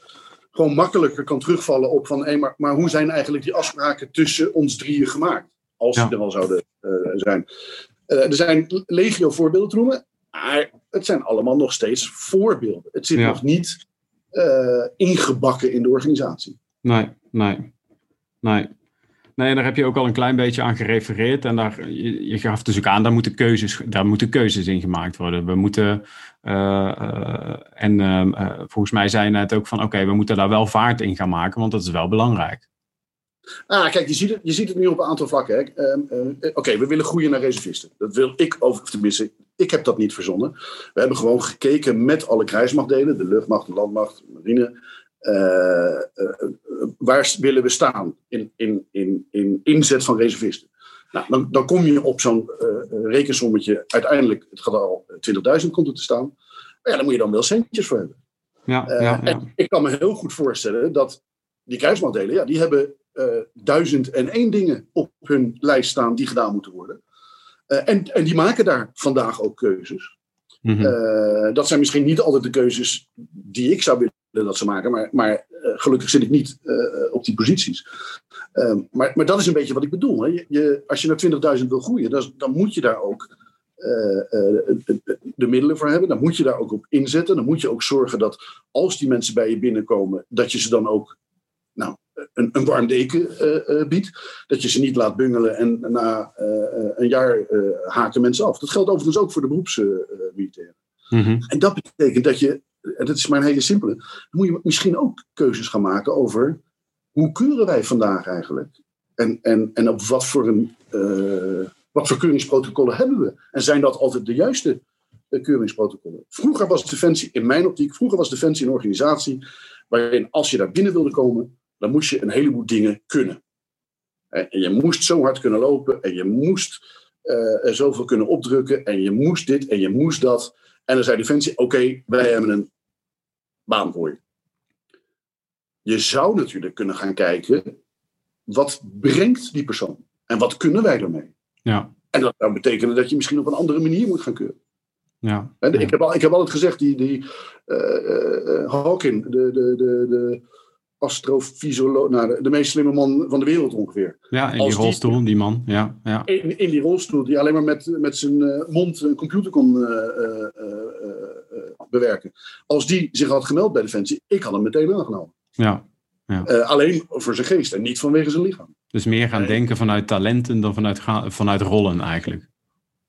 gewoon makkelijker kan terugvallen op van hey, maar, maar hoe zijn eigenlijk die afspraken tussen ons drieën gemaakt? Als ja. die er al zouden zijn. er zijn legio voorbeelden te noemen, maar het zijn allemaal nog steeds voorbeelden. Het zit ja. nog niet uh, ingebakken in de organisatie. Nee, nee, nee. Nee, daar heb je ook al een klein beetje aan gerefereerd. En daar, je, je gaf dus ook aan, daar moeten keuzes, daar moeten keuzes in gemaakt worden. We moeten, uh, uh, en volgens mij zei je net ook van, oké, we moeten daar wel vaart in gaan maken, want dat is wel belangrijk. Ah, kijk, je ziet het, je ziet het nu op een aantal vlakken. Uh, Oké, we willen groeien naar reservisten. Dat wil ik, of tenminste, ik heb dat niet verzonnen. We hebben gewoon gekeken met alle krijgsmachtdelen, de luchtmacht, de landmacht, de marine. Uh, waar willen we staan in, in, in, in inzet van reservisten? Nou, dan, dan kom je op zo'n rekensommetje. Uiteindelijk, het gaat al 20.000 komt er te staan. Maar ja, daar moet je dan wel centjes voor hebben. Ja, ja, ja. En ik kan me heel goed voorstellen dat die krijgsmachtdelen, ja, die hebben duizend en één dingen op hun lijst staan die gedaan moeten worden. Uh, en, en die maken daar vandaag ook keuzes. Mm -hmm. uh, dat zijn misschien niet altijd de keuzes die ik zou willen dat ze maken, maar, maar uh, gelukkig zit ik niet op die posities. Ehm, maar, maar dat is een beetje wat ik bedoel. Hè. Je, je, als je naar 20.000 wil groeien, dan, dan, moet je daar ook de middelen voor hebben. Dan moet je daar ook op inzetten. Dan moet je ook zorgen dat als die mensen bij je binnenkomen, dat je ze dan ook nou, een, een warm deken uh, uh, biedt. Dat je ze niet laat bungelen en na uh, een jaar haken mensen af. Dat geldt overigens ook voor de beroepsmilitairen. Mm -hmm. En dat betekent dat je, en dat is maar een hele simpele, dan moet je misschien ook keuzes gaan maken over hoe keuren wij vandaag eigenlijk? En, en, en op wat voor, een, wat voor keuringsprotocollen hebben we? En zijn dat altijd de juiste keuringsprotocollen? Vroeger was Defensie, in mijn optiek, vroeger was Defensie een organisatie waarin als je daar binnen wilde komen, dan moest je een heleboel dingen kunnen. En je moest zo hard kunnen lopen en je moest uh, zoveel kunnen opdrukken en je moest dit en je moest dat. En dan zei Defensie, oké, okay, wij hebben een baan voor je. Je zou natuurlijk kunnen gaan kijken, wat brengt die persoon? En wat kunnen wij ermee? Ja. En dat zou betekenen dat je misschien op een andere manier moet gaan keuren. Ja. En ik, heb al, ik heb altijd gezegd, die, die uh, uh, Hawking, de, de, de, de astrofysioloog, nou, de, de, meest slimme man van de wereld ongeveer. Ja, in die rolstoel, die, die, man. Ja, ja. In, in, die rolstoel, die alleen maar met, met zijn uh, mond een computer kon uh, uh, bewerken. Als die zich had gemeld bij Defensie, ik had hem meteen aangenomen. Ja. ja. alleen voor zijn geest en niet vanwege zijn lichaam. Dus meer gaan denken vanuit talenten dan vanuit, vanuit rollen eigenlijk.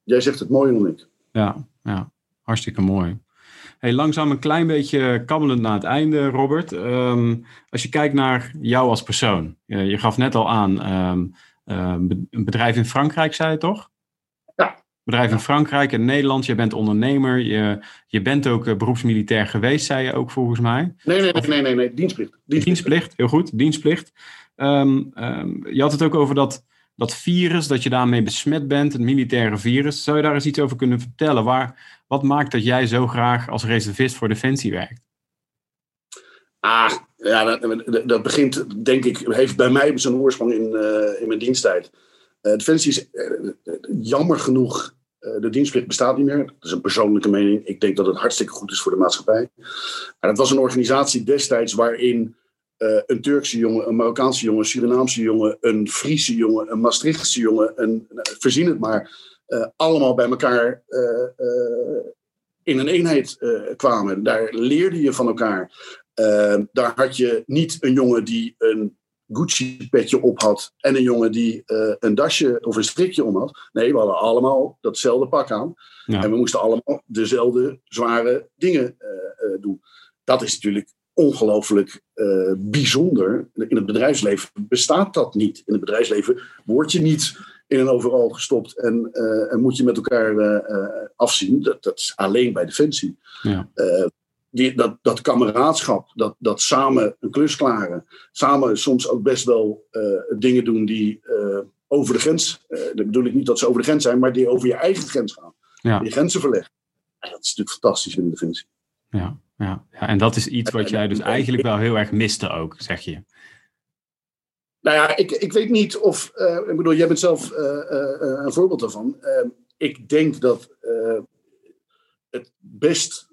Jij zegt het mooier dan ik. Ja, ja. hartstikke mooi. Hey, langzaam een klein beetje kabbelend naar het einde, Robert. Um, als je kijkt naar jou als persoon. Je, je gaf net al aan, um, um, een bedrijf in Frankrijk, zei je toch? Ja. Bedrijf in Frankrijk en Nederland. Je bent ondernemer. Je, je bent ook uh, beroepsmilitair geweest, zei je ook volgens mij. Nee, nee, nee, nee, nee, nee. Dienstplicht. Dienstplicht. Dienstplicht, heel goed. Dienstplicht. je had het ook over dat dat virus, dat je daarmee besmet bent, het militaire virus. Zou je daar eens iets over kunnen vertellen? Waar, wat maakt dat jij zo graag als reservist voor Defensie werkt? Ah, ja, dat, dat, begint, denk ik, heeft bij mij zijn oorsprong in, uh, in mijn diensttijd. Uh, Defensie is jammer genoeg, de dienstplicht bestaat niet meer. Dat is een persoonlijke mening. Ik denk dat het hartstikke goed is voor de maatschappij. Maar het was een organisatie destijds waarin een Turkse jongen, een Marokkaanse jongen, een Surinaamse jongen, een Friese jongen, een Maastrichtse jongen, een, verzin het maar, allemaal bij elkaar in een eenheid kwamen. Daar leerde je van elkaar. Daar had je niet een jongen die een Gucci-petje op had en een jongen die een dasje of een strikje om had. Nee, we hadden allemaal datzelfde pak aan. En we moesten allemaal dezelfde zware dingen doen. Dat is natuurlijk ongelooflijk bijzonder. In het bedrijfsleven bestaat dat niet. In het bedrijfsleven word je niet in een overal gestopt en, en moet je met elkaar afzien. Dat, dat, is alleen bij Defensie. Ja die, dat, dat kameraadschap, dat, dat samen een klus klaren, samen soms ook best wel dingen doen die over de grens, dat bedoel ik niet dat ze over de grens zijn, maar die over je eigen grens gaan. Ja. Die grenzen verleggen. En dat is natuurlijk fantastisch in de Defensie. Ja, ja, ja, en dat is iets wat jij dus eigenlijk wel heel erg miste ook, zeg je. Nou ja, ik, ik weet niet of. ik bedoel, jij bent zelf een voorbeeld daarvan. ik denk dat het best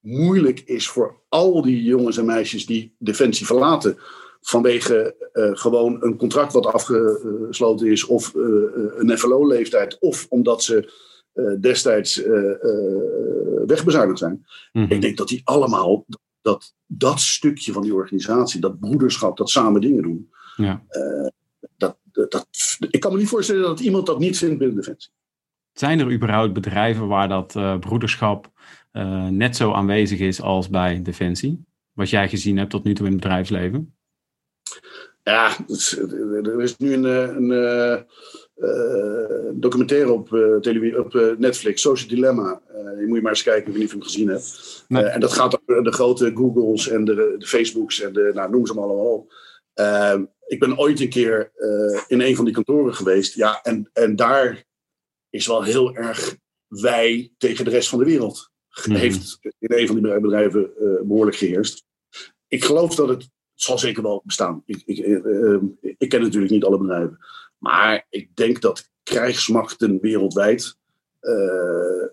moeilijk is voor al die jongens en meisjes die Defensie verlaten. Vanwege gewoon een contract wat afgesloten is, of een FLO-leeftijd, of omdat ze destijds wegbezuinigd zijn. Mm -hmm. Ik denk dat die allemaal dat, dat stukje van die organisatie, dat broederschap, dat samen dingen doen. Ja. dat, dat, ik kan me niet voorstellen dat iemand dat niet vindt binnen Defensie. Zijn er überhaupt bedrijven waar dat broederschap uh, net zo aanwezig is als bij Defensie? Wat jij gezien hebt tot nu toe in het bedrijfsleven? Ja, er is nu een, eh, een, documentaire op, uh, televisie, op Netflix, Social Dilemma. die moet je maar eens kijken, of je niet van gezien hebt. Nee. en dat gaat over de grote Googles en de, de Facebooks en de, nou, noem ze maar allemaal op. Ehm, ik ben ooit een keer in een van die kantoren geweest. Ja, en, en daar is wel heel erg wij tegen de rest van de wereld. Mhm. heeft in een van die bedrijven uh, behoorlijk geheerst. Ik geloof dat het, zal zeker wel bestaan. Ik, ik, uh, ik ken natuurlijk niet alle bedrijven. Maar ik denk dat krijgsmachten wereldwijd,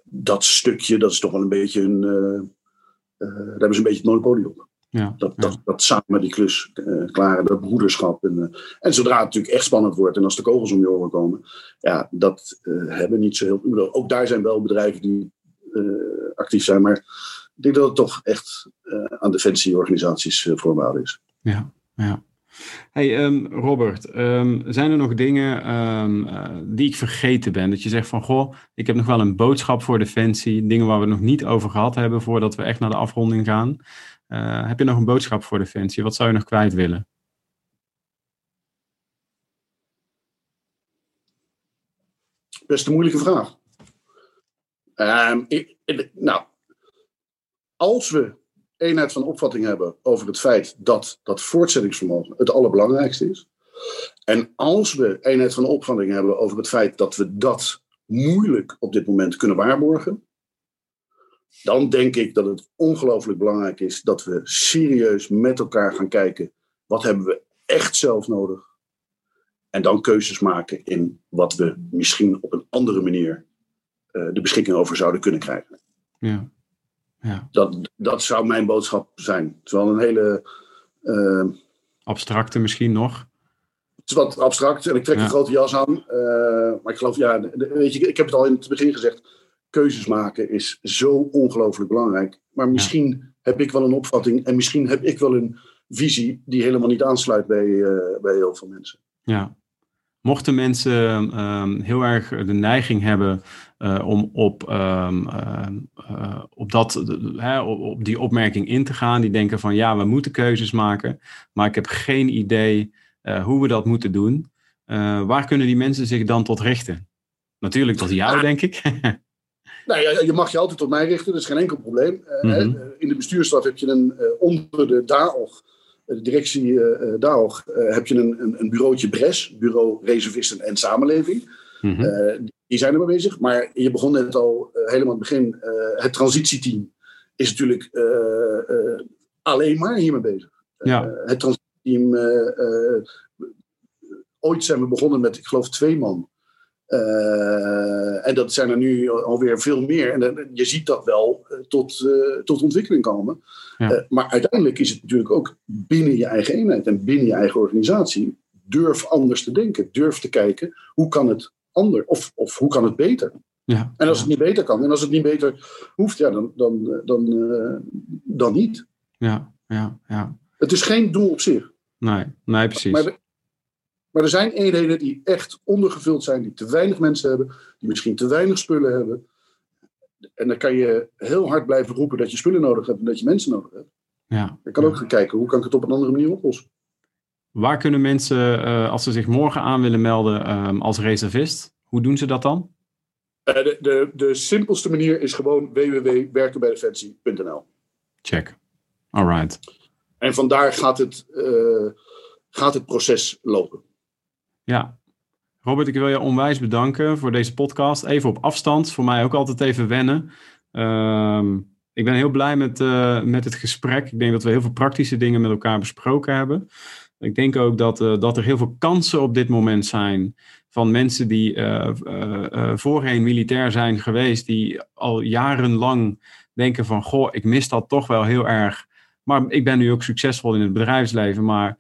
dat stukje, dat is toch wel een beetje een. daar hebben ze een beetje het monopolie op. Ja, dat, ja. Dat, dat, samen die klus uh, klaren, dat broederschap. En, uh, en zodra het natuurlijk echt spannend wordt en als de kogels om je oren komen, ja, dat uh, hebben niet zo heel. Ook daar zijn wel bedrijven die eh, actief zijn. Maar ik denk dat het toch echt aan defensieorganisaties voorbehouden is. Ja, ja. Hey um, Robert, um, zijn er nog dingen um, uh, die ik vergeten ben? Dat je zegt van, goh, ik heb nog wel een boodschap voor Defensie. Dingen waar we nog niet over gehad hebben voordat we echt naar de afronding gaan. Uh, heb je nog een boodschap voor Defensie? Wat zou je nog kwijt willen? Best een moeilijke vraag. Um, nou, als we eenheid van opvatting hebben over het feit dat dat voortzettingsvermogen het allerbelangrijkste is. En als we eenheid van opvatting hebben over het feit dat we dat moeilijk op dit moment kunnen waarborgen. Dan denk ik dat het ongelooflijk belangrijk is dat we serieus met elkaar gaan kijken. Wat hebben we echt zelf nodig? En dan keuzes maken in wat we misschien op een andere manier eh, de beschikking over zouden kunnen krijgen. Ja. Ja. Dat, dat zou mijn boodschap zijn. Het is wel een hele. Uh, Abstracte misschien nog. Het is wat abstract en ik trek ja. een grote jas aan. Uh, maar ik geloof, ja, weet je, ik heb het al in het begin gezegd. Keuzes maken is zo ongelooflijk belangrijk. Maar misschien ja. heb ik wel een opvatting en misschien heb ik wel een visie die helemaal niet aansluit bij, uh, bij heel veel mensen. Ja, Mochten mensen um, heel erg de neiging hebben uh, om op, um, uh, op, dat, uh, op die opmerking in te gaan, die denken van ja, we moeten keuzes maken, maar ik heb geen idee hoe we dat moeten doen. waar kunnen die mensen zich dan tot richten? Natuurlijk tot jou, ah. denk ik. Nou ja, je mag je altijd tot mij richten, dat is geen enkel probleem. Mm -hmm. In de bestuursstaf heb je een onder de DAOG de directie DAOG, heb je een, een, een, bureautje BRES, Bureau Reservisten en Samenleving. Mm -hmm. Die zijn er mee bezig. Maar je begon net al helemaal aan het begin. het transitieteam is natuurlijk alleen maar hiermee bezig. Ja. Het transiteam, uh, ooit zijn we begonnen met, ik geloof, twee man. en dat zijn er nu alweer veel meer. En je ziet dat wel tot, tot ontwikkeling komen. Ja. maar uiteindelijk is het natuurlijk ook binnen je eigen eenheid en binnen je eigen organisatie. Durf anders te denken. Durf te kijken, hoe kan het ander? Of, of hoe kan het beter? Ja, en als het niet beter kan, en als het niet beter hoeft, ja, dan, dan, dan, uh, dan niet. Ja, ja, ja. Het is geen doel op zich. Nee, nee precies. Maar, maar er zijn eenheden die echt ondergevuld zijn, die te weinig mensen hebben, die misschien te weinig spullen hebben. En dan kan je heel hard blijven roepen dat je spullen nodig hebt en dat je mensen nodig hebt. Ja, je kan ja. ook gaan kijken, hoe kan ik het op een andere manier oplossen? Waar kunnen mensen, uh, als ze zich morgen aan willen melden um, als reservist, hoe doen ze dat dan? Uh, de, de, de simpelste manier is gewoon www.werkenbijdefensie.nl. Check. Alright. En vandaar gaat het, uh, gaat het proces lopen. Ja. Robert, ik wil je onwijs bedanken voor deze podcast. Even op afstand, voor mij ook altijd even wennen. Uh, ik ben heel blij met, uh, met het gesprek. Ik denk dat we heel veel praktische dingen met elkaar besproken hebben. Ik denk ook dat, uh, dat er heel veel kansen op dit moment zijn van mensen die uh, uh, voorheen militair zijn geweest, die al jarenlang denken van, goh, ik mis dat toch wel heel erg. Maar ik ben nu ook succesvol in het bedrijfsleven. Maar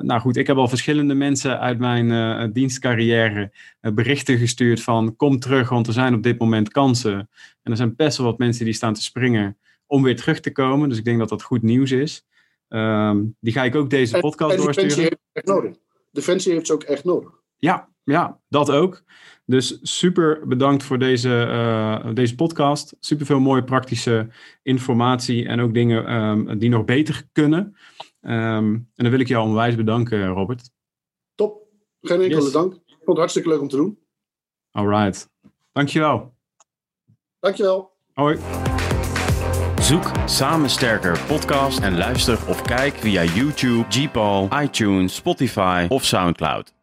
nou goed, ik heb al verschillende mensen uit mijn dienstcarrière berichten gestuurd van, kom terug, want er zijn op dit moment kansen. En er zijn best wel wat mensen die staan te springen om weer terug te komen. Dus ik denk dat dat goed nieuws is. Um, die ga ik ook deze podcast en, en doorsturen. Defensie heeft het echt nodig. Defensie heeft ze ook echt nodig. Ja, ja, dat ook. Dus super bedankt voor deze, uh, deze podcast. Super veel mooie praktische informatie en ook dingen um, die nog beter kunnen. Um, en dan wil ik jou onwijs bedanken, Robert. Top. Geen enkele Yes. dank. Ik vond het hartstikke leuk om te doen. Alright. Dankjewel. Dankjewel. Hoi. Zoek Samen Sterker podcast en luister of kijk via YouTube, Gpal, iTunes, Spotify of Soundcloud.